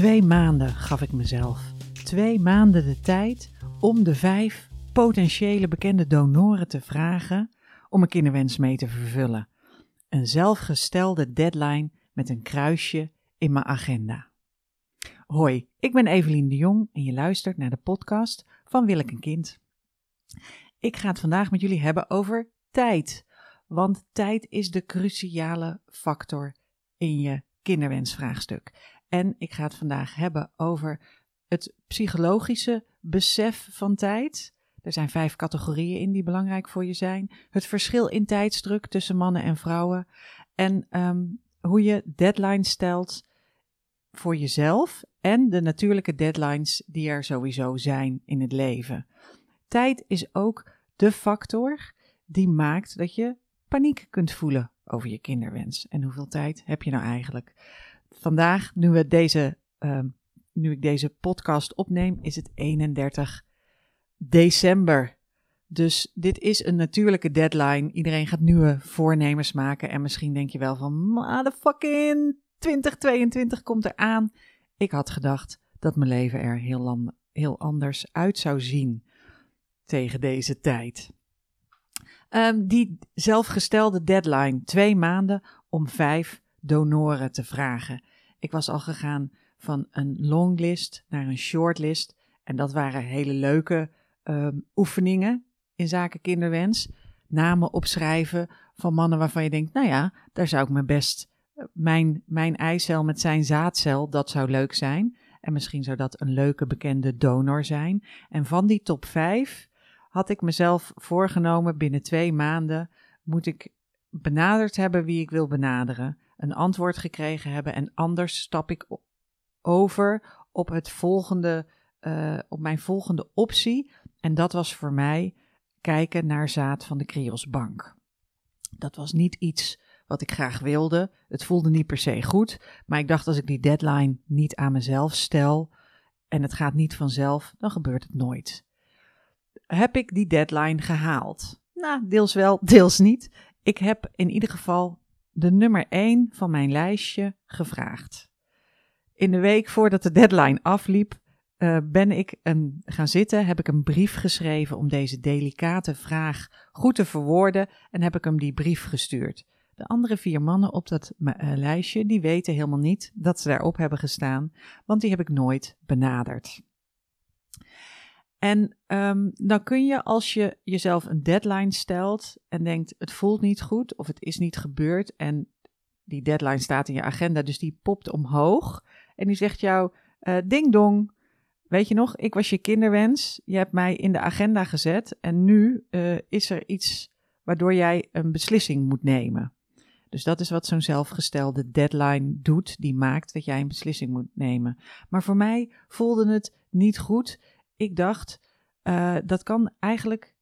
Twee maanden gaf ik mezelf. Twee maanden de tijd om de vijf potentiële bekende donoren te vragen om een kinderwens mee te vervullen. Een zelfgestelde deadline met een kruisje in mijn agenda. Hoi, ik ben Evelien de Jong en je luistert naar de podcast van Wil ik een kind. Ik ga het vandaag met jullie hebben over tijd. Want tijd is de cruciale factor in je kinderwensvraagstuk. En ik ga het vandaag hebben over het psychologische besef van tijd. Er zijn vijf categorieën in die belangrijk voor je zijn. Het verschil in tijdsdruk tussen mannen en vrouwen. En ehm, hoe je deadlines stelt voor jezelf en de natuurlijke deadlines die er sowieso zijn in het leven. Tijd is ook de factor die maakt dat je paniek kunt voelen over je kinderwens. En hoeveel tijd heb je nou eigenlijk? Vandaag, nu, we deze, uh, nu ik deze podcast opneem, is het 31 december. Dus dit is een natuurlijke deadline. Iedereen gaat nieuwe voornemens maken. En misschien denk je wel van, motherfucking 2022 komt eraan. Ik had gedacht dat mijn leven er heel, heel anders uit zou zien tegen deze tijd. Um, die zelfgestelde deadline, twee maanden om vijf donoren te vragen. Ik was al gegaan van een longlist naar een shortlist. En dat waren hele leuke um, oefeningen in zaken kinderwens. Namen opschrijven van mannen waarvan je denkt, nou ja, daar zou ik me best, eh, mijn, mijn eicel met zijn zaadcel, dat zou leuk zijn. En misschien zou dat een leuke bekende donor zijn. En van die top 5 had ik mezelf voorgenomen binnen twee maanden moet ik benaderd hebben wie ik wil benaderen, een antwoord gekregen hebben en anders stap ik over op het volgende, uh, op mijn volgende optie. En dat was voor mij kijken naar zaad van de Kriosbank. Dat was niet iets wat ik graag wilde. Het voelde niet per se goed, maar ik dacht als ik die deadline niet aan mezelf stel en het gaat niet vanzelf, dan gebeurt het nooit heb ik die deadline gehaald? Nou, deels wel, deels niet. Ik heb in ieder geval de nummer 1 van mijn lijstje gevraagd. In de week voordat de deadline afliep, uh, ben ik een, gaan zitten, heb ik een brief geschreven om deze delicate vraag goed te verwoorden en heb ik hem die brief gestuurd. De andere vier mannen op dat uh, lijstje, die weten helemaal niet dat ze daarop hebben gestaan, want die heb ik nooit benaderd. En um, dan kun je als je jezelf een deadline stelt en denkt het voelt niet goed of het is niet gebeurd en die deadline staat in je agenda, dus die popt omhoog en die zegt jou uh, ding dong, weet je nog, ik was je kinderwens, je hebt mij in de agenda gezet en nu uh, is er iets waardoor jij een beslissing moet nemen. Dus dat is wat zo'n zelfgestelde deadline doet, die maakt dat jij een beslissing moet nemen. Maar voor mij voelde het niet goed ik dacht, uh, dat kan eigenlijk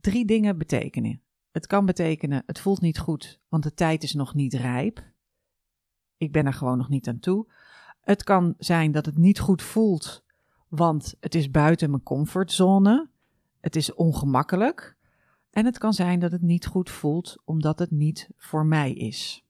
drie dingen betekenen. Het kan betekenen, het voelt niet goed, want de tijd is nog niet rijp. Ik ben er gewoon nog niet aan toe. Het kan zijn dat het niet goed voelt, want het is buiten mijn comfortzone. Het is ongemakkelijk. En het kan zijn dat het niet goed voelt, omdat het niet voor mij is.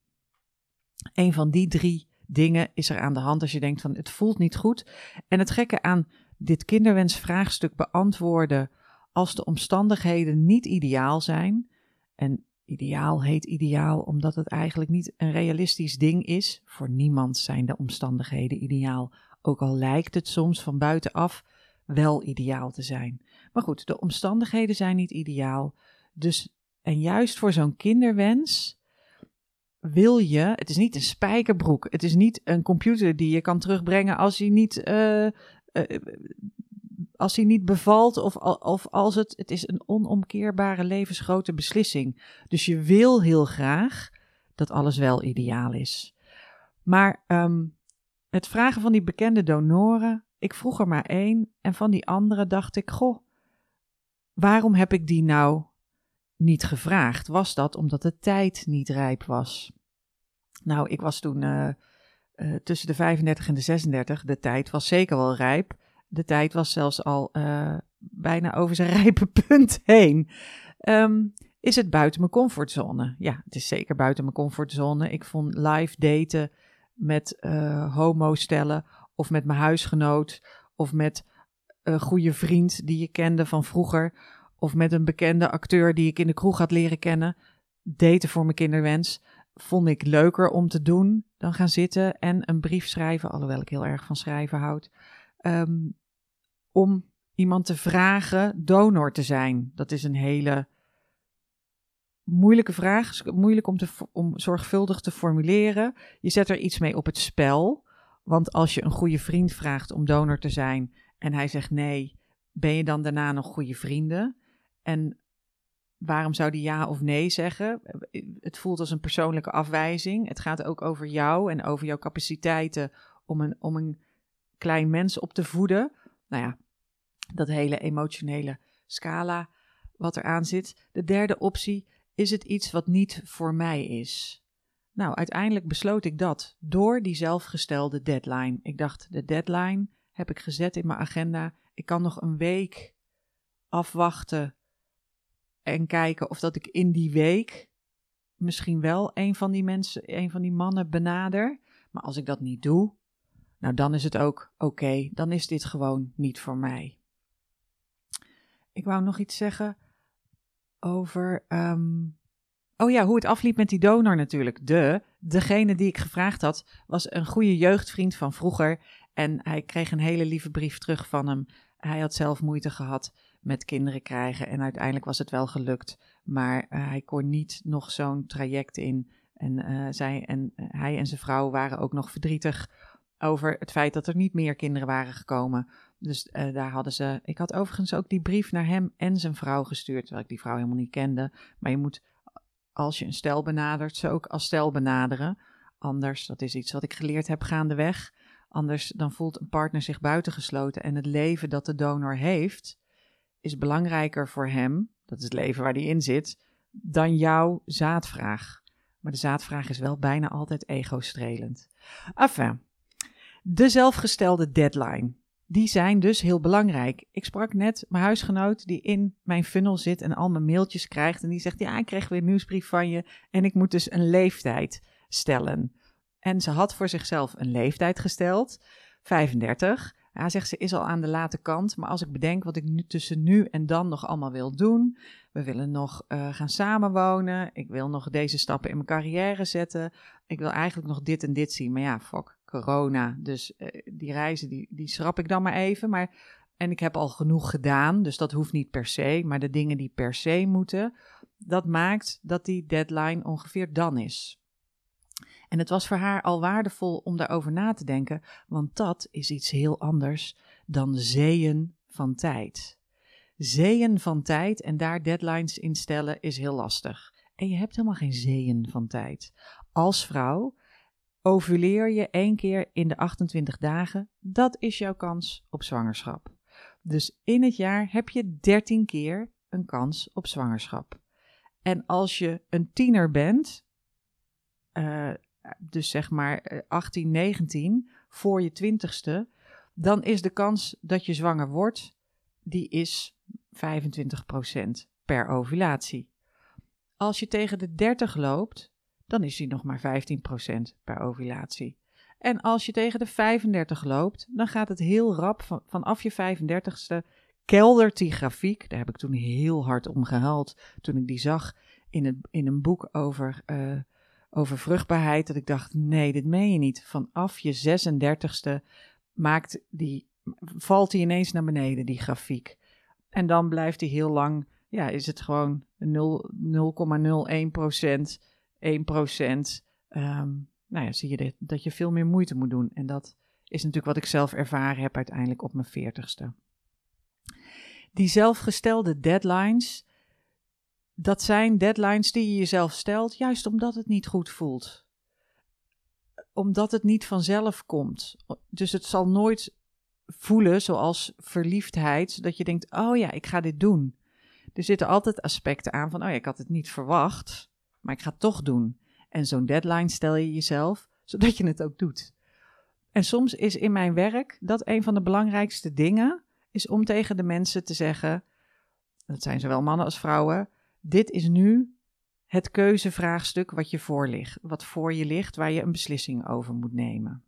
Een van die drie dingen is er aan de hand als je denkt van het voelt niet goed. En het gekke aan dit kinderwensvraagstuk beantwoorden als de omstandigheden niet ideaal zijn. En ideaal heet ideaal omdat het eigenlijk niet een realistisch ding is. Voor niemand zijn de omstandigheden ideaal, ook al lijkt het soms van buitenaf wel ideaal te zijn. Maar goed, de omstandigheden zijn niet ideaal. Dus, en juist voor zo'n kinderwens wil je, het is niet een spijkerbroek, het is niet een computer die je kan terugbrengen als hij niet uh, uh, als hij niet bevalt of, of als het, het is een onomkeerbare levensgrote beslissing. Dus je wil heel graag dat alles wel ideaal is. Maar um, het vragen van die bekende donoren, ik vroeg er maar één en van die andere dacht ik, goh, waarom heb ik die nou niet gevraagd? Was dat omdat de tijd niet rijp was? Nou, ik was toen uh, uh, tussen de 35 en de 36. De tijd was zeker wel rijp. De tijd was zelfs al uh, bijna over zijn rijpe punt heen. Um, is het buiten mijn comfortzone? Ja, het is zeker buiten mijn comfortzone. Ik vond live daten met uh, homo-stellen of met mijn huisgenoot, of met een goede vriend die je kende van vroeger, of met een bekende acteur die ik in de kroeg had leren kennen. Daten voor mijn kinderwens vond ik leuker om te doen dan gaan zitten en een brief schrijven, alhoewel ik heel erg van schrijven houd. Ehm, om iemand te vragen donor te zijn. Dat is een hele moeilijke vraag, moeilijk om, te, om zorgvuldig te formuleren. Je zet er iets mee op het spel. Want als je een goede vriend vraagt om donor te zijn en hij zegt nee, ben je dan daarna nog goede vrienden? En waarom zou die ja of nee zeggen? Het voelt als een persoonlijke afwijzing. Het gaat ook over jou en over jouw capaciteiten om een, om een klein mens op te voeden. Nou ja, dat hele emotionele scala wat eraan zit. De derde optie is het iets wat niet voor mij is. Nou, uiteindelijk besloot ik dat door die zelfgestelde deadline. Ik dacht, de deadline heb ik gezet in mijn agenda. Ik kan nog een week afwachten en kijken of dat ik in die week misschien wel een van die mensen, een van die mannen benader. Maar als ik dat niet doe, nou dan is het ook oké. dan is dit gewoon niet voor mij. Ik wou nog iets zeggen over. Ehm, oh ja, hoe het afliep met die donor natuurlijk. De, degene die ik gevraagd had, was een goede jeugdvriend van vroeger. En hij kreeg een hele lieve brief terug van hem. Hij had zelf moeite gehad met kinderen krijgen. En uiteindelijk was het wel gelukt. Maar uh, hij kon niet nog zo'n traject in. En, uh, zij en uh, hij en zijn vrouw waren ook nog verdrietig over het feit dat er niet meer kinderen waren gekomen. Dus daar hadden ze. Ik had overigens ook die brief naar hem en zijn vrouw gestuurd, terwijl ik die vrouw helemaal niet kende. Maar je moet, als je een stel benadert, ze ook als stel benaderen. Anders, dat is iets wat ik geleerd heb gaandeweg. Anders dan voelt een partner zich buitengesloten en het leven dat de donor heeft, is belangrijker voor hem, dat is het leven waar hij in zit, dan jouw zaadvraag. Maar de zaadvraag is wel bijna altijd ego-strelend. Enfin, de zelfgestelde deadline die zijn dus heel belangrijk. Ik sprak net mijn huisgenoot die in mijn funnel zit en al mijn mailtjes krijgt. En die zegt: Ja, ik kreeg weer een nieuwsbrief van je. En ik moet dus een leeftijd stellen. En ze had voor zichzelf een leeftijd gesteld, 35. Ja, zegt ze, is al aan de late kant. Maar als ik bedenk wat ik nu tussen nu en dan nog allemaal wil doen. We willen nog uh, gaan samenwonen. Ik wil nog deze stappen in mijn carrière zetten. Ik wil eigenlijk nog dit en dit zien. Maar ja, fuck corona. Dus uh, die reizen, die, die schrap ik dan maar even. Maar, en ik heb al genoeg gedaan, dus dat hoeft niet per se. Maar de dingen die per se moeten, dat maakt dat die deadline ongeveer dan is. En het was voor haar al waardevol om daarover na te denken, want dat is iets heel anders dan zeeën van tijd. Zeeën van tijd en daar deadlines in stellen is heel lastig. En je hebt helemaal geen zeeën van tijd. Als vrouw Ovuleer je één keer in de 28 dagen, dat is jouw kans op zwangerschap. Dus in het jaar heb je 13 keer een kans op zwangerschap. En als je een tiener bent, uh, dus zeg maar 18, eh, 19, voor je twintigste, dan is de kans dat je zwanger wordt, die is 25% per ovulatie. Als je tegen de 30 loopt, dan is die nog maar 15% per ovulatie. En als je tegen de 35 loopt, dan gaat het heel rap van, vanaf je 35ste keldert die grafiek. Daar heb ik toen heel hard om gehuild toen ik die zag in, het, in een boek over, uh, over vruchtbaarheid. Dat ik dacht, nee, dit meen je niet. Vanaf je 36ste maakt die, valt die ineens naar beneden, die grafiek. En dan blijft die heel lang, ja, is het gewoon 0,01 procent 1%, um, ehm, nou ja, zie je dat je veel meer moeite moet doen. En dat is natuurlijk wat ik zelf ervaren heb uiteindelijk op mijn veertigste. Die zelfgestelde deadlines, dat zijn deadlines die je jezelf stelt, juist omdat het niet goed voelt. Omdat het niet vanzelf komt. Dus het zal nooit voelen zoals verliefdheid, dat je denkt, oh ja, ik ga dit doen. Er zitten altijd aspecten aan van, oh ja, ik had het niet verwacht maar ik ga het toch doen. En zo'n deadline stel je jezelf, zodat je het ook doet. En soms is in mijn werk dat een van de belangrijkste dingen, is om tegen de mensen te zeggen, dat zijn zowel mannen als vrouwen, dit is nu het keuzevraagstuk wat je voor ligt, wat voor je ligt, waar je een beslissing over moet nemen.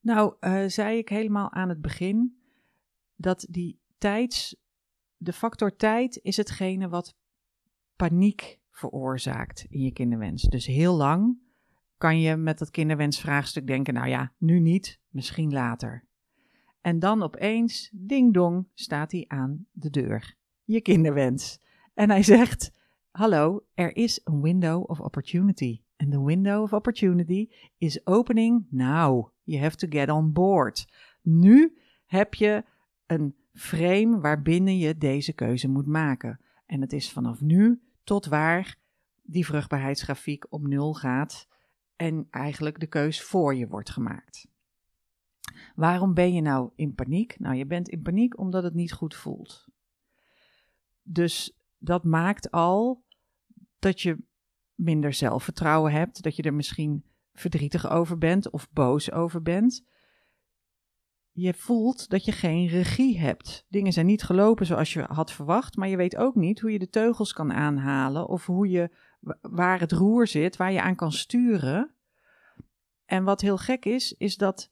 Nou, uh, zei ik helemaal aan het begin dat die tijds, de factor tijd is hetgene wat paniek veroorzaakt in je kinderwens. Dus heel lang kan je met dat kinderwensvraagstuk denken, nou ja, nu niet, misschien later. En dan opeens, ding dong, staat hij aan de deur. Je kinderwens. En hij zegt, hallo, er is een window of opportunity. And the window of opportunity is opening now. You have to get on board. Nu heb je een frame waarbinnen je deze keuze moet maken. En het is vanaf nu tot waar die vruchtbaarheidsgrafiek op nul gaat en eigenlijk de keus voor je wordt gemaakt. Waarom ben je nou in paniek? Nou, je bent in paniek omdat het niet goed voelt. Dus dat maakt al dat je minder zelfvertrouwen hebt, dat je er misschien verdrietig over bent of boos over bent. Je voelt dat je geen regie hebt. Dingen zijn niet gelopen zoals je had verwacht, maar je weet ook niet hoe je de teugels kan aanhalen of hoe je waar het roer zit, waar je aan kan sturen. En wat heel gek is, is dat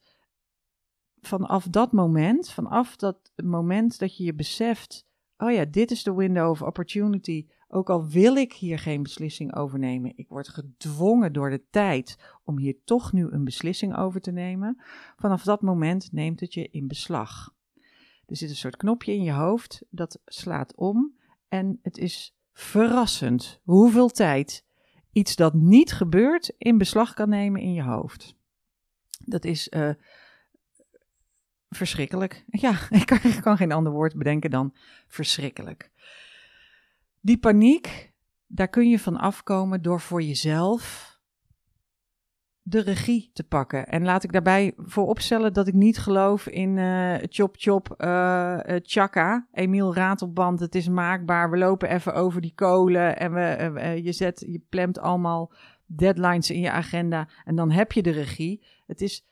vanaf dat moment, vanaf dat moment dat je je beseft, oh ja, dit is de window of opportunity, ook al wil ik hier geen beslissing over nemen, ik word gedwongen door de tijd om hier toch nu een beslissing over te nemen. Vanaf dat moment neemt het je in beslag. Er zit een soort knopje in je hoofd dat slaat om en het is verrassend hoeveel tijd iets dat niet gebeurt in beslag kan nemen in je hoofd. Dat is uh, verschrikkelijk. Ja, ik kan, geen ander woord bedenken dan verschrikkelijk. Die paniek, daar kun je van afkomen door voor jezelf de regie te pakken. En laat ik daarbij vooropstellen dat ik niet geloof in uh, chop chop uh, chaka. Emiel Ratelband, het is maakbaar. We lopen even over die kolen en we, je zet, je plemt allemaal deadlines in je agenda en dan heb je de regie. Het is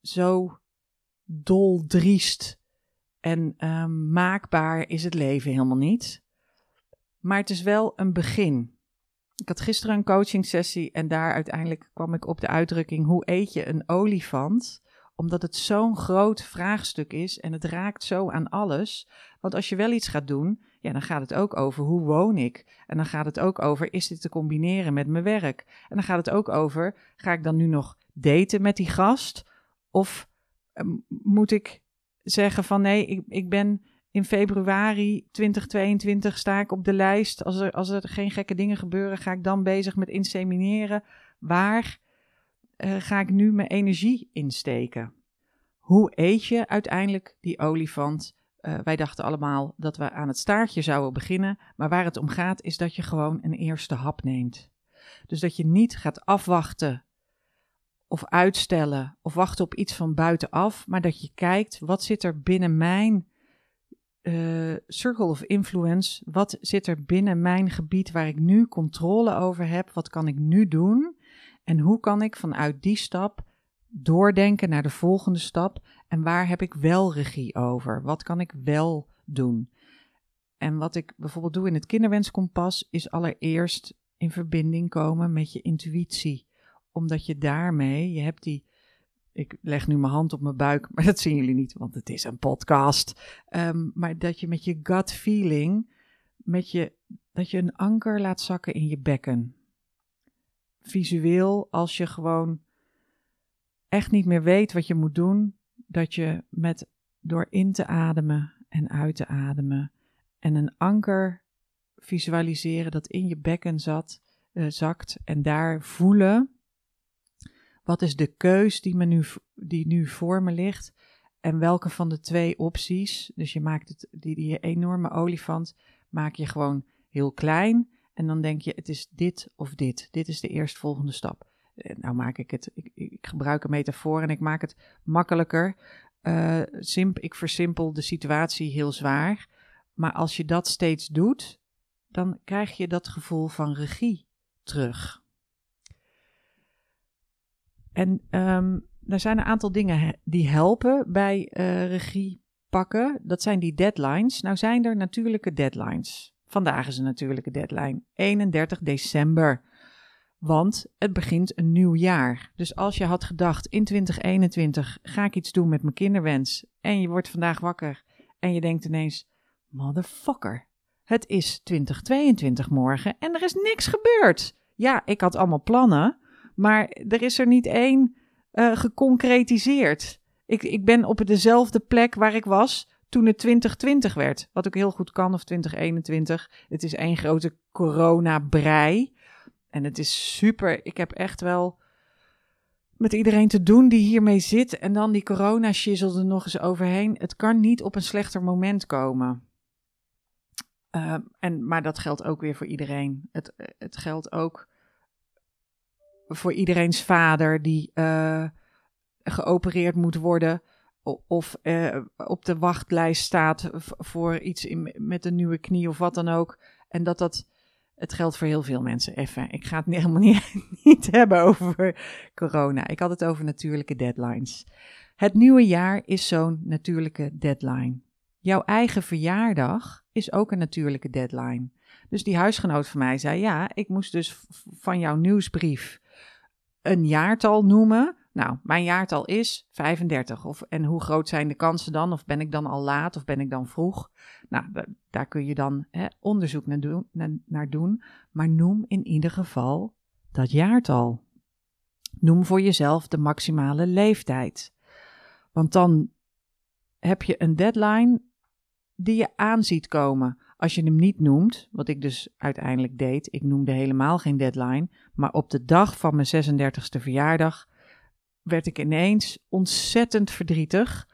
zo doldriest en ehm, maakbaar is het leven helemaal niet. Maar het is wel een begin. Ik had gisteren een coaching sessie en daar uiteindelijk kwam ik op de uitdrukking: hoe eet je een olifant? Omdat het zo'n groot vraagstuk is en het raakt zo aan alles. Want als je wel iets gaat doen, ja, dan gaat het ook over hoe woon ik? En dan gaat het ook over: is dit te combineren met mijn werk? En dan gaat het ook over: ga ik dan nu nog daten met die gast? Of moet ik zeggen van nee, ik, ik ben in februari 2022 sta ik op de lijst. Als er, als er geen gekke dingen gebeuren, ga ik dan bezig met insemineren. Waar uh, ga ik nu mijn energie insteken? Hoe eet je uiteindelijk die olifant? Uh, wij dachten allemaal dat we aan het staartje zouden beginnen. Maar waar het om gaat, is dat je gewoon een eerste hap neemt. Dus dat je niet gaat afwachten of uitstellen of wachten op iets van buitenaf, maar dat je kijkt wat zit er binnen mijn uh, circle of influence. Wat zit er binnen mijn gebied waar ik nu controle over heb? Wat kan ik nu doen? En hoe kan ik vanuit die stap doordenken naar de volgende stap? En waar heb ik wel regie over? Wat kan ik wel doen? En wat ik bijvoorbeeld doe in het kinderwenskompas is allereerst in verbinding komen met je intuïtie. Omdat je daarmee, je hebt die ik leg nu mijn hand op mijn buik, maar dat zien jullie niet, want het is een podcast. Um, maar dat je met je gut feeling, met je, dat je een anker laat zakken in je bekken. Visueel, als je gewoon echt niet meer weet wat je moet doen, dat je met door in te ademen en uit te ademen en een anker visualiseren dat in je bekken zat, uh, zakt en daar voelen wat is de keus die, me nu, die nu voor me ligt? En welke van de twee opties, dus je maakt het, die, die enorme olifant, maak je gewoon heel klein. En dan denk je, het is dit of dit. Dit is de eerstvolgende stap. Eh, nou maak ik het, ik, ik gebruik een metafoor en ik maak het makkelijker. Uh, simp, ik versimpel de situatie heel zwaar. Maar als je dat steeds doet, dan krijg je dat gevoel van regie terug. En um, er zijn een aantal dingen die helpen bij uh, regie pakken. Dat zijn die deadlines. Nou zijn er natuurlijke deadlines. Vandaag is een natuurlijke deadline. 31 december. Want het begint een nieuw jaar. Dus als je had gedacht in 2021 ga ik iets doen met mijn kinderwens. En je wordt vandaag wakker en je denkt ineens: motherfucker, het is 2022 morgen en er is niks gebeurd. Ja, ik had allemaal plannen, maar er is er niet één uh, geconcretiseerd. Ik, ik ben op dezelfde plek waar ik was toen het 2020 werd. Wat ook heel goed kan, of 2021. Het is één grote corona-brei. En het is super. Ik heb echt wel met iedereen te doen die hiermee zit. En dan die corona-shizzle er nog eens overheen. Het kan niet op een slechter moment komen. Uh, en, maar dat geldt ook weer voor iedereen. Het, het geldt ook voor iedereen's vader die uh, geopereerd moet worden. Of uh, op de wachtlijst staat voor iets in, met een nieuwe knie of wat dan ook. En dat dat het geldt voor heel veel mensen. Even, ik ga het helemaal niet, niet hebben over corona. Ik had het over natuurlijke deadlines. Het nieuwe jaar is zo'n natuurlijke deadline. Jouw eigen verjaardag is ook een natuurlijke deadline. Dus die huisgenoot van mij zei: Ja, ik moest dus van jouw nieuwsbrief een jaartal noemen. Nou, mijn jaartal is 35. Of, en hoe groot zijn de kansen dan? Of ben ik dan al laat of ben ik dan vroeg? Nou, daar kun je dan hè, onderzoek naar doen, naar doen. Maar noem in ieder geval dat jaartal. Noem voor jezelf de maximale leeftijd. Want dan heb je een deadline die je aan ziet komen. Als je hem niet noemt, wat ik dus uiteindelijk deed, ik noemde helemaal geen deadline, maar op de dag van mijn 36e verjaardag werd ik ineens ontzettend verdrietig,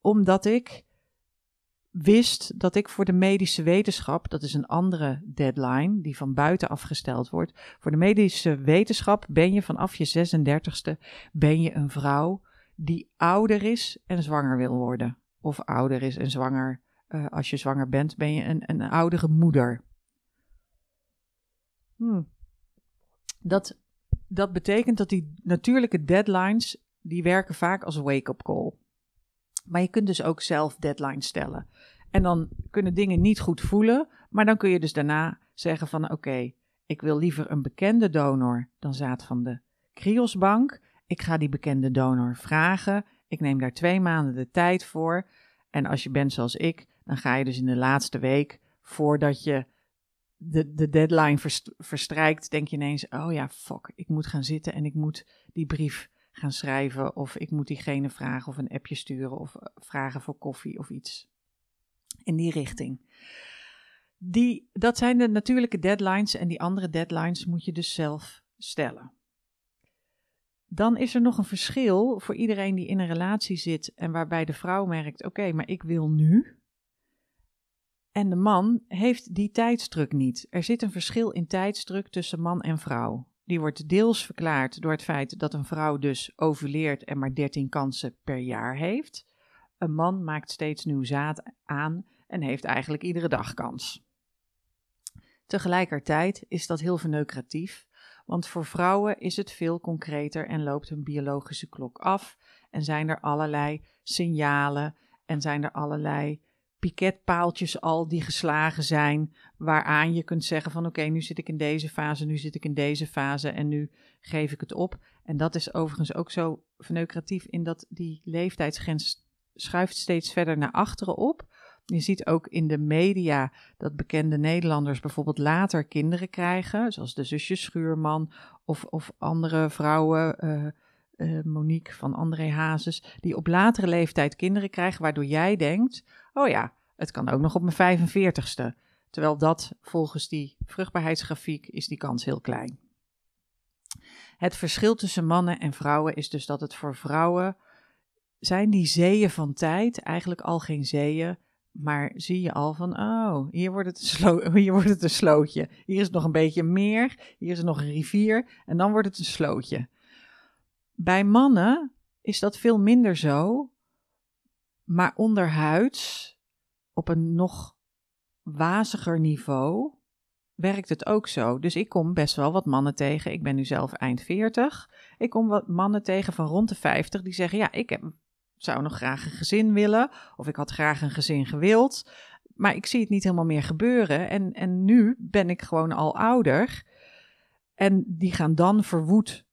omdat ik wist dat ik voor de medische wetenschap, dat is een andere deadline die van buiten afgesteld wordt, voor de medische wetenschap ben je vanaf je 36e ben je een vrouw die ouder is en zwanger wil worden. Of ouder is en zwanger, uh, als je zwanger bent, ben je een, een oudere moeder. Hmm. Dat dat betekent dat die natuurlijke deadlines, die werken vaak als wake-up call. Maar je kunt dus ook zelf deadlines stellen. En dan kunnen dingen niet goed voelen, maar dan kun je dus daarna zeggen van oké, ik wil liever een bekende donor dan zaad van de Kriosbank. Ik ga die bekende donor vragen. Ik neem daar twee maanden de tijd voor. En als je bent zoals ik, dan ga je dus in de laatste week voordat je de, de deadline verstrijkt, denk je ineens: oh ja, fuck, ik moet gaan zitten en ik moet die brief gaan schrijven. Of ik moet diegene vragen of een appje sturen of eh, vragen voor koffie of iets. In die richting. Die, dat zijn de natuurlijke deadlines en die andere deadlines moet je dus zelf stellen. Dan is er nog een verschil voor iedereen die in een relatie zit en waarbij de vrouw merkt: oké, maar ik wil nu. En de man heeft die tijdsdruk niet. Er zit een verschil in tijdsdruk tussen man en vrouw. Die wordt deels verklaard door het feit dat een vrouw dus ovuleert en maar 13 kansen per jaar heeft. Een man maakt steeds nieuw zaad aan en heeft eigenlijk iedere dag kans. Tegelijkertijd is dat heel verneukeratief, want voor vrouwen is het veel concreter en loopt hun biologische klok af en zijn er allerlei signalen en zijn er allerlei piketpaaltjes al die geslagen zijn, waaraan je kunt zeggen van oké, nu zit ik in deze fase, nu zit ik in deze fase en nu geef ik het op. En dat is overigens ook zo verneukeratief in dat die leeftijdsgrens schuift steeds verder naar achteren op. Je ziet ook in de media dat bekende Nederlanders bijvoorbeeld later kinderen krijgen, zoals de zusjes Schuurman of, of andere vrouwen, uh, uh, Monique van André Hazes, die op latere leeftijd kinderen krijgen, waardoor jij denkt, oh ja, het kan ook nog op mijn 45ste. Terwijl dat volgens die vruchtbaarheidsgrafiek is die kans heel klein. Het verschil tussen mannen en vrouwen is dus dat het voor vrouwen zijn die zeeën van tijd eigenlijk al geen zeeën, maar zie je al van, oh, hier wordt het een, slo hier wordt het een slootje. Hier is nog een beetje meer, hier is nog een rivier en dan wordt het een slootje. Bij mannen is dat veel minder zo, maar onderhuids, op een nog waziger niveau, werkt het ook zo. Dus ik kom best wel wat mannen tegen. Ik ben nu zelf eind 40. Ik kom wat mannen tegen van rond de 50 die zeggen: Ja, ik zou nog graag een gezin willen. Of ik had graag een gezin gewild. Maar ik zie het niet helemaal meer gebeuren. En, en nu ben ik gewoon al ouder. En die gaan dan verwoed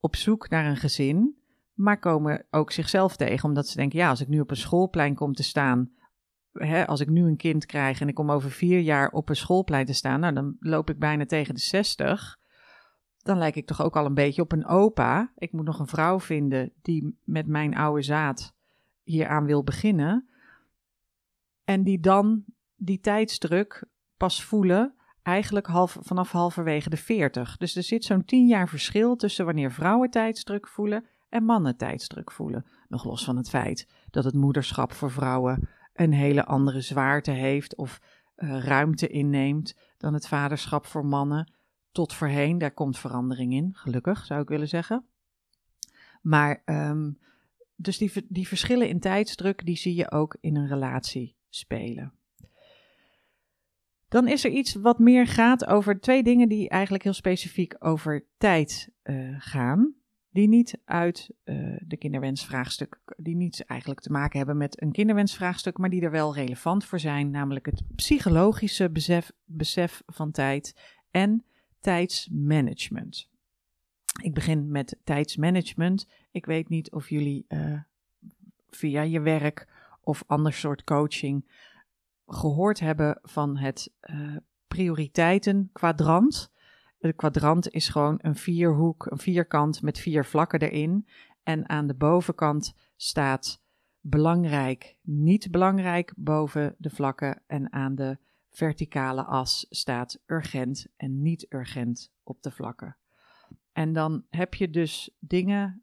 op zoek naar een gezin, maar komen ook zichzelf tegen, omdat ze denken: ja, als ik nu op een schoolplein kom te staan, hè, als ik nu een kind krijg en ik kom over vier jaar op een schoolplein te staan, nou, dan loop ik bijna tegen de 60. Dan lijk ik toch ook al een beetje op een opa. Ik moet nog een vrouw vinden die met mijn oude zaad hieraan wil beginnen. En die dan die tijdsdruk pas voelen, eigenlijk half, vanaf halverwege de 40. Dus er zit zo'n 10 jaar verschil tussen wanneer vrouwen tijdsdruk voelen en mannen tijdsdruk voelen. Nog los van het feit dat het moederschap voor vrouwen een hele andere zwaarte heeft of uh, ruimte inneemt dan het vaderschap voor mannen. Tot voorheen, daar komt verandering in, gelukkig zou ik willen zeggen. Maar um, dus die, die verschillen in tijdsdruk, die zie je ook in een relatie spelen. Dan is er iets wat meer gaat over twee dingen die eigenlijk heel specifiek over tijd uh, gaan. Die niet uit uh, de kinderwensvraagstuk, die niet eigenlijk te maken hebben met een kinderwensvraagstuk, maar die er wel relevant voor zijn. Namelijk het psychologische besef, besef van tijd en tijdsmanagement. Ik begin met tijdsmanagement. Ik weet niet of jullie uh, via je werk of ander soort coaching gehoord hebben van het uh, prioriteitenkwadrant. De kwadrant is gewoon een vierhoek, een vierkant met vier vlakken erin. En aan de bovenkant staat belangrijk, niet belangrijk boven de vlakken. En aan de verticale as staat urgent en niet urgent op de vlakken. En dan heb je dus dingen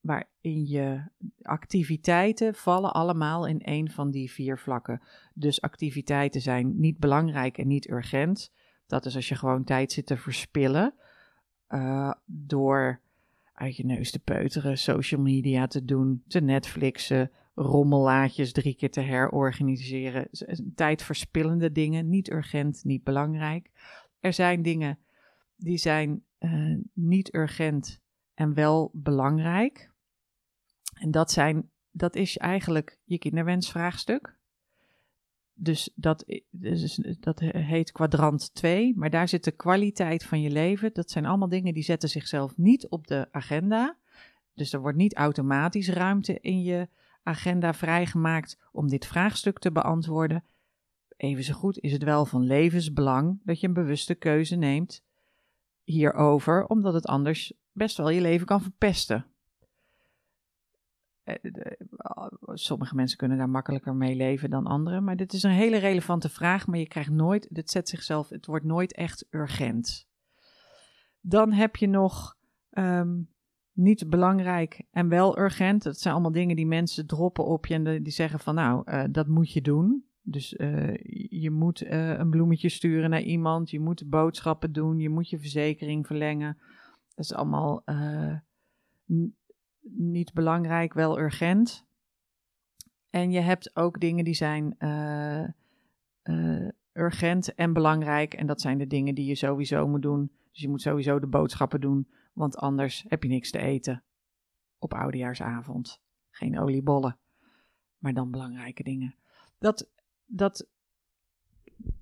waarin je activiteiten vallen allemaal in een van die vier vlakken. Dus activiteiten zijn niet belangrijk en niet urgent. Dat is als je gewoon tijd zit te verspillen uh, door uit je neus te peuteren, social media te doen, te Netflixen, rommellaatjes drie keer te herorganiseren. Tijdverspillende dingen, niet urgent, niet belangrijk. Er zijn dingen die zijn uh, niet urgent en wel belangrijk. En dat, zijn, dat is eigenlijk je kinderwensvraagstuk. Dus dat, dus dat heet kwadrant 2, maar daar zit de kwaliteit van je leven. Dat zijn allemaal dingen die zetten zichzelf niet op de agenda. Dus er wordt niet automatisch ruimte in je agenda vrijgemaakt om dit vraagstuk te beantwoorden. Even zo goed is het wel van levensbelang dat je een bewuste keuze neemt hierover, omdat het anders best wel je leven kan verpesten. Eh, sommige mensen kunnen daar makkelijker mee leven dan anderen. Maar dit is een hele relevante vraag. Maar je krijgt nooit, dit zet zichzelf, het wordt nooit echt urgent. Dan heb je nog um, niet belangrijk en wel urgent. Dat zijn allemaal dingen die mensen droppen op je en die zeggen van nou, uh, dat moet je doen. Dus je moet een bloemetje sturen naar iemand, je moet boodschappen doen, je moet je verzekering verlengen. Dat is allemaal niet belangrijk, wel urgent. En je hebt ook dingen die zijn uh, uh, urgent en belangrijk. En dat zijn de dingen die je sowieso moet doen. Dus je moet sowieso de boodschappen doen, want anders heb je niks te eten op oudejaarsavond. Geen oliebollen, maar dan belangrijke dingen. Dat, dat,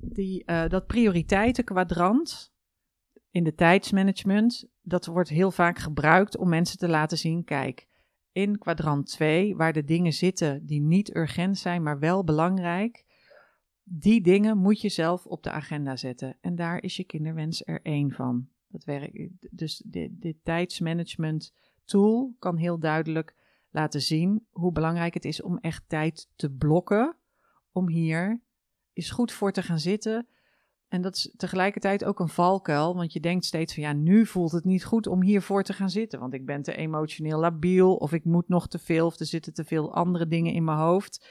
die, uh, dat prioriteitenkwadrant in de tijdsmanagement, dat wordt heel vaak gebruikt om mensen te laten zien: kijk, in kwadrant 2, waar de dingen zitten die niet urgent zijn, maar wel belangrijk, die dingen moet je zelf op de agenda zetten. En daar is je kinderwens er één van. Dat werkt, dus dit, dit tijdsmanagement tool kan heel duidelijk laten zien hoe belangrijk het is om echt tijd te blokken. Om hier eens goed voor te gaan zitten en dat is tegelijkertijd ook een valkuil, want je denkt steeds van ja, nu voelt het niet goed om hiervoor te gaan zitten, want ik ben te emotioneel labiel of ik moet nog te veel of er zitten te veel andere dingen in mijn hoofd.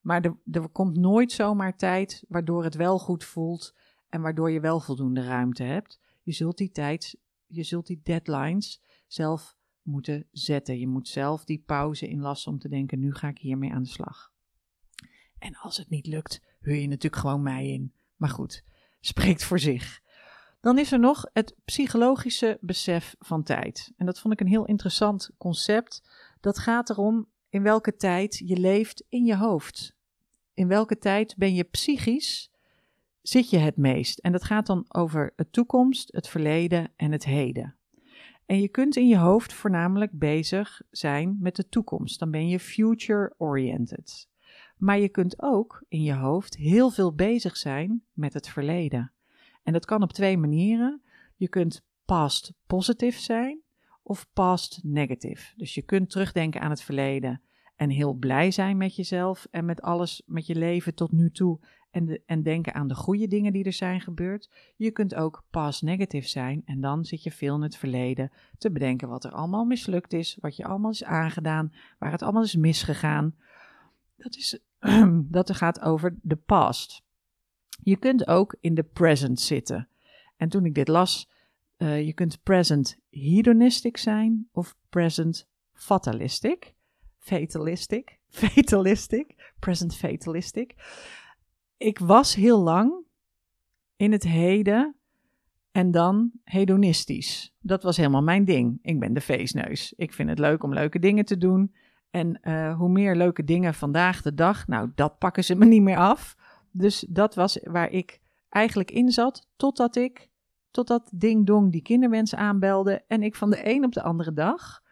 Maar er, er komt nooit zomaar tijd waardoor het wel goed voelt en waardoor je wel voldoende ruimte hebt. Je zult die tijd, je zult die deadlines zelf moeten zetten. Je moet zelf die pauze inlassen om te denken, nu ga ik hiermee aan de slag. En als het niet lukt, huur je natuurlijk gewoon mij in. Maar goed, spreekt voor zich. Dan is er nog het psychologische besef van tijd. En dat vond ik een heel interessant concept. Dat gaat erom in welke tijd je leeft in je hoofd. In welke tijd ben je psychisch zit je het meest? En dat gaat dan over het toekomst, het verleden en het heden. En je kunt in je hoofd voornamelijk bezig zijn met de toekomst. Dan ben je future-oriented. Maar je kunt ook in je hoofd heel veel bezig zijn met het verleden. En dat kan op twee manieren. Je kunt past positive zijn of past negative. Dus je kunt terugdenken aan het verleden en heel blij zijn met jezelf en met alles, met je leven tot nu toe. En, de, en denken aan de goede dingen die er zijn gebeurd. Je kunt ook past negative zijn en dan zit je veel in het verleden te bedenken wat er allemaal mislukt is, wat je allemaal is aangedaan, waar het allemaal is misgegaan. Dat, is, dat gaat over de past. Je kunt ook in de present zitten. En toen ik dit las, uh, je kunt present hedonistic zijn of present fatalistic. Fatalistic. Fatalistic. Present fatalistic. Ik was heel lang in het heden en dan hedonistisch. Dat was helemaal mijn ding. Ik ben de feestneus. Ik vind het leuk om leuke dingen te doen. En uh, hoe meer leuke dingen vandaag de dag, nou, dat pakken ze me niet meer af. Dus dat was waar ik eigenlijk in zat, totdat ik, totdat Ding Dong die kinderwens aanbelde. En ik van de een op de andere dag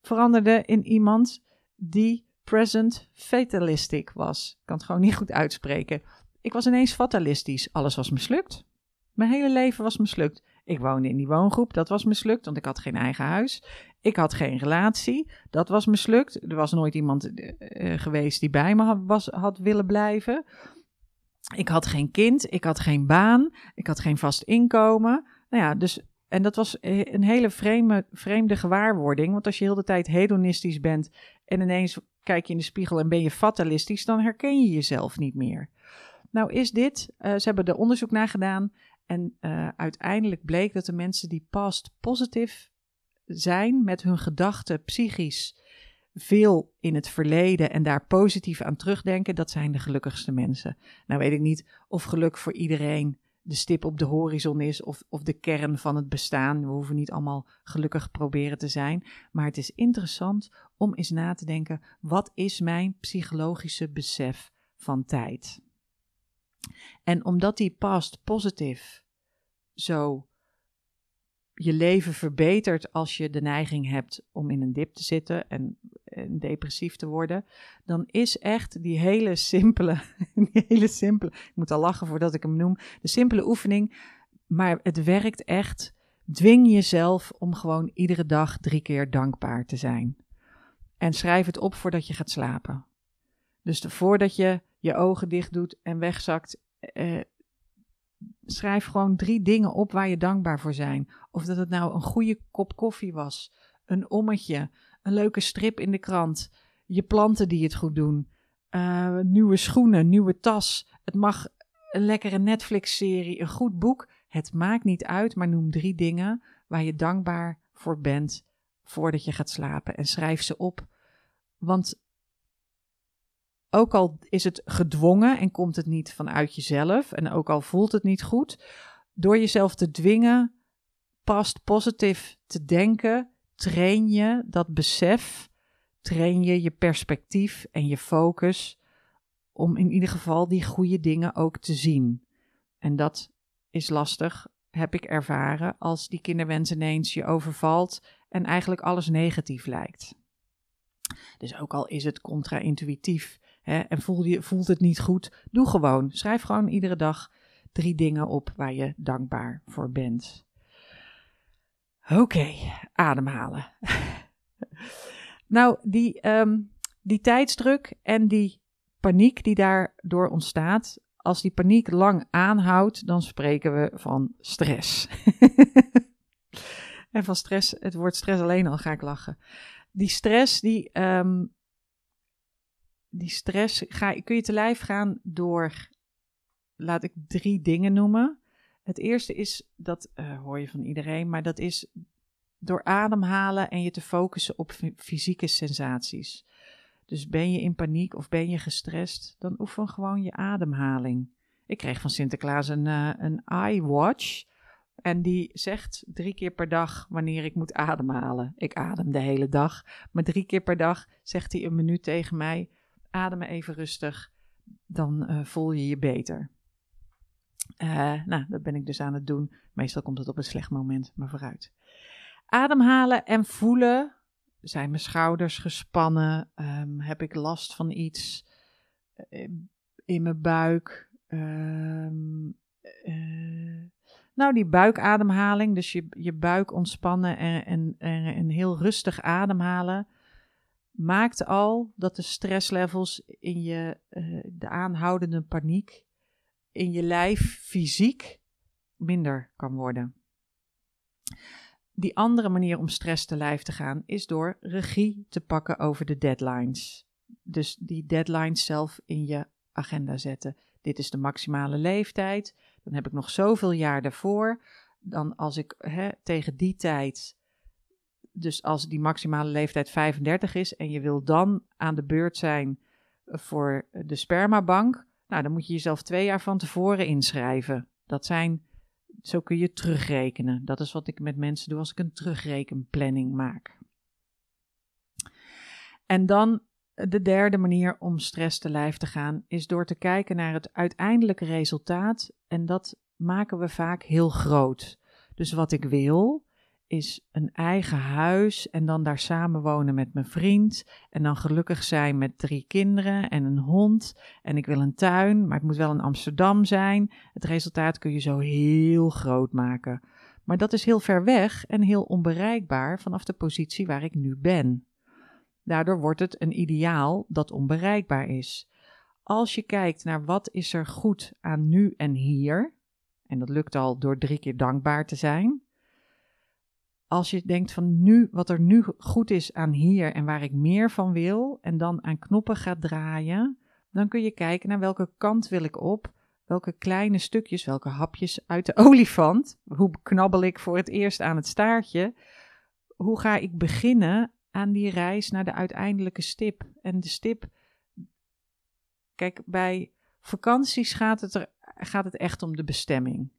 veranderde in iemand die present fatalistic was. Ik kan het gewoon niet goed uitspreken. Ik was ineens fatalistisch. Alles was mislukt. Mijn hele leven was mislukt. Ik woonde in die woongroep, dat was mislukt, want ik had geen eigen huis. Ik had geen relatie, dat was mislukt. Er was nooit iemand uh, geweest die bij me was, had willen blijven. Ik had geen kind, ik had geen baan, ik had geen vast inkomen. Nou ja, dus, en dat was een hele vreemde, vreemde gewaarwording. Want als je heel de tijd hedonistisch bent en ineens kijk je in de spiegel en ben je fatalistisch, dan herken je jezelf niet meer. Nou is dit, uh, ze hebben er onderzoek naar gedaan en uh, uiteindelijk bleek dat de mensen die past positief zijn met hun gedachten psychisch veel in het verleden en daar positief aan terugdenken, dat zijn de gelukkigste mensen. Nou weet ik niet of geluk voor iedereen de stip op de horizon is of, of de kern van het bestaan. We hoeven niet allemaal gelukkig proberen te zijn, maar het is interessant om eens na te denken, wat is mijn psychologische besef van tijd? En omdat die past positief zo je leven verbetert als je de neiging hebt om in een dip te zitten en, depressief te worden, dan is echt die hele simpele, die hele simpele, ik moet al lachen voordat ik hem noem, de simpele oefening, maar het werkt echt. Dwing jezelf om gewoon iedere dag drie keer dankbaar te zijn. En schrijf het op voordat je gaat slapen. Dus voordat je je ogen dicht doet en wegzakt, eh, schrijf gewoon drie dingen op waar je dankbaar voor zijn. Of dat het nou een goede kop koffie was, een ommetje, een leuke strip in de krant, je planten die het goed doen, uh, nieuwe schoenen, nieuwe tas. Het mag een lekkere Netflix-serie, een goed boek. Het maakt niet uit, maar noem drie dingen waar je dankbaar voor bent voordat je gaat slapen en schrijf ze op. Want ook al is het gedwongen en komt het niet vanuit jezelf en ook al voelt het niet goed, door jezelf te dwingen past positief te denken, train je dat besef, train je je perspectief en je focus om in ieder geval die goede dingen ook te zien. En dat is lastig, heb ik ervaren, als die kinderwens ineens je overvalt en eigenlijk alles negatief lijkt. Dus ook al is het contra-intuïtief hè, en voel je, voelt het niet goed, doe gewoon. Schrijf gewoon iedere dag drie dingen op waar je dankbaar voor bent. Oké, ademhalen. nou, die, um, die tijdsdruk en die paniek die daardoor ontstaat, als die paniek lang aanhoudt, dan spreken we van stress. en van stress, het woord stress alleen al ga ik lachen. Die stress, die, um, die stress ga, kun je te lijf gaan door, laat ik drie dingen noemen. Het eerste is, dat uh, hoor je van iedereen, maar dat is door ademhalen en je te focussen op fysieke sensaties. Dus ben je in paniek of ben je gestrest, dan oefen gewoon je ademhaling. Ik kreeg van Sinterklaas een, uh, een iWatch. En die zegt drie keer per dag wanneer ik moet ademhalen. Ik adem de hele dag. Maar drie keer per dag zegt hij een minuut tegen mij: adem even rustig. Dan uh, voel je je beter. Uh, nou, dat ben ik dus aan het doen. Meestal komt het op een slecht moment, maar vooruit. Ademhalen en voelen. Zijn mijn schouders gespannen? Um, heb ik last van iets uh, in mijn buik? Uh, nou, die buikademhaling, dus je, je buik ontspannen en, en, en, en heel rustig ademhalen, maakt al dat de stresslevels in je, uh, de aanhoudende paniek in je lijf fysiek minder kan worden. Die andere manier om stress te lijf te gaan is door regie te pakken over de deadlines. Dus die deadlines zelf in je agenda zetten. Dit is de maximale leeftijd. Dan heb ik nog zoveel jaar daarvoor. Dan als ik hè, tegen die tijd, dus als die maximale leeftijd 35 is en je wil dan aan de beurt zijn voor de spermabank, nou dan moet je jezelf twee jaar van tevoren inschrijven. Dat zijn, zo kun je terugrekenen. Dat is wat ik met mensen doe als ik een terugrekenplanning maak. En dan de derde manier om stress te lijf te gaan is door te kijken naar het uiteindelijke resultaat en dat maken we vaak heel groot. Dus wat ik wil is een eigen huis en dan daar samen wonen met mijn vriend en dan gelukkig zijn met drie kinderen en een hond en ik wil een tuin, maar het moet wel in Amsterdam zijn. Het resultaat kun je zo heel groot maken. Maar dat is heel ver weg en heel onbereikbaar vanaf de positie waar ik nu ben. Daardoor wordt het een ideaal dat onbereikbaar is. Als je kijkt naar wat is er goed aan nu en hier, en dat lukt al door drie keer dankbaar te zijn. Als je denkt van nu, wat er nu goed is aan hier en waar ik meer van wil, en dan aan knoppen gaat draaien, dan kun je kijken naar welke kant wil ik op, welke kleine stukjes, welke hapjes uit de olifant, hoe knabbel ik voor het eerst aan het staartje, hoe ga ik beginnen aan die reis naar de uiteindelijke stip. En de stip, kijk, bij vakanties gaat het, er, gaat het echt om de bestemming.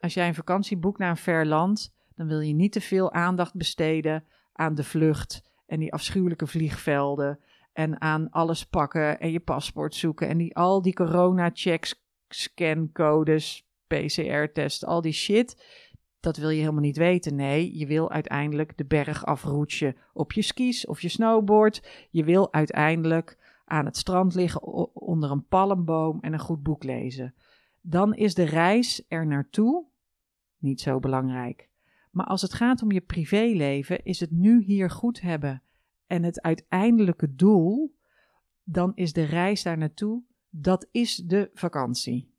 Als jij een vakantie boekt naar een ver land, dan wil je niet te veel aandacht besteden aan de vlucht en die afschuwelijke vliegvelden en aan alles pakken en je paspoort zoeken en die, al die corona-checks, scancodes, PCR-test, al die shit dat wil je helemaal niet weten. Nee, je wil uiteindelijk de berg afroetsen op je skis of je snowboard. Je wil uiteindelijk aan het strand liggen onder een palmboom en een goed boek lezen. Dan is de reis er naartoe niet zo belangrijk. Maar als het gaat om je privéleven, is het nu hier goed hebben en het uiteindelijke doel, dan is de reis daar naartoe, dat is de vakantie.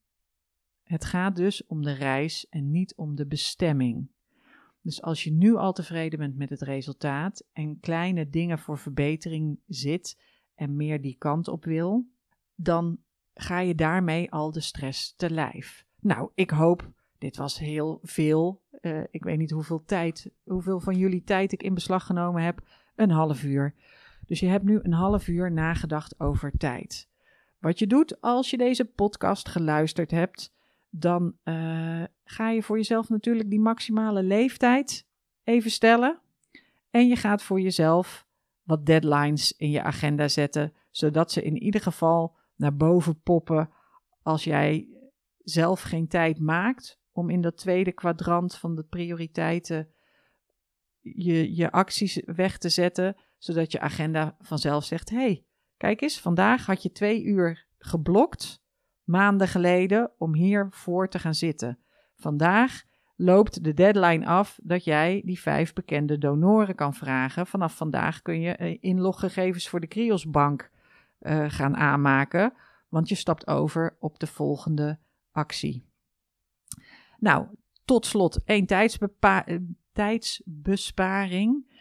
Het gaat dus om de reis en niet om de bestemming. Dus als je nu al tevreden bent met het resultaat en kleine dingen voor verbetering zit en meer die kant op wil, dan ga je daarmee al de stress te lijf. Nou, ik hoop, dit was heel veel. Uh, ik weet niet hoeveel tijd, hoeveel van jullie tijd ik in beslag genomen heb. Een half uur. Dus je hebt nu een half uur nagedacht over tijd. Wat je doet als je deze podcast geluisterd hebt, dan uh, ga je voor jezelf natuurlijk die maximale leeftijd even stellen. En je gaat voor jezelf wat deadlines in je agenda zetten, zodat ze in ieder geval naar boven poppen als jij zelf geen tijd maakt om in dat tweede kwadrant van de prioriteiten je, je acties weg te zetten, zodat je agenda vanzelf zegt: hey, kijk eens, vandaag had je twee uur geblokt maanden geleden om hier voor te gaan zitten. Vandaag loopt de deadline af dat jij die vijf bekende donoren kan vragen. Vanaf vandaag kun je eh, inloggegevens voor de Kriosbank uh, gaan aanmaken, want je stapt over op de volgende actie. Nou, tot slot één eh, tijdsbesparing.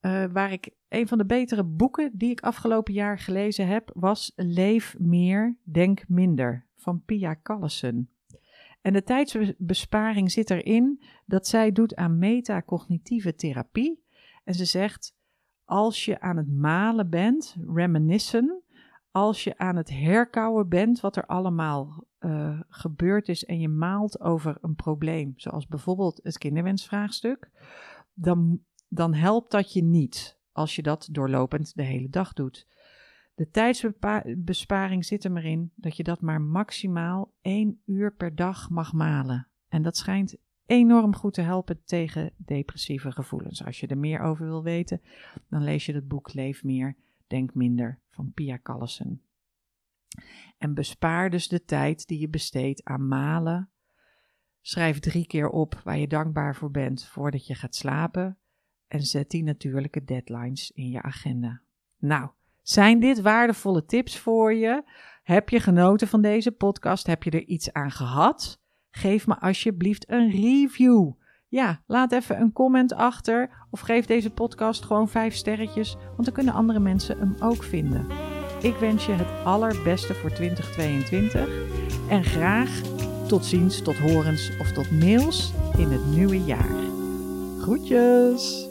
Uh, waar ik een van de betere boeken die ik afgelopen jaar gelezen heb, was Leef meer, denk minder van Pia Callesen. En de tijdsbesparing zit erin dat zij doet aan metacognitieve therapie. En ze zegt: als je aan het malen bent, reminiscen, als je aan het herkouwen bent wat er allemaal uh, gebeurd is en je maalt over een probleem, zoals bijvoorbeeld het kinderwensvraagstuk, dan, dan helpt dat je niet als je dat doorlopend de hele dag doet. De tijdsbesparing zit er maar in dat je dat maar maximaal één uur per dag mag malen. En dat schijnt enorm goed te helpen tegen depressieve gevoelens. Als je er meer over wil weten, dan lees je het boek Leef meer, denk minder van Pia Callesen. En bespaar dus de tijd die je besteedt aan malen. Schrijf drie keer op waar je dankbaar voor bent voordat je gaat slapen. En zet die natuurlijke deadlines in je agenda. Nou, zijn dit waardevolle tips voor je? Heb je genoten van deze podcast? Heb je er iets aan gehad? Geef me alsjeblieft een review. Ja, laat even een comment achter of geef deze podcast gewoon vijf sterretjes, want dan kunnen andere mensen hem ook vinden. Ik wens je het allerbeste voor 2022 en graag tot ziens, tot horens of tot mails in het nieuwe jaar. Groetjes!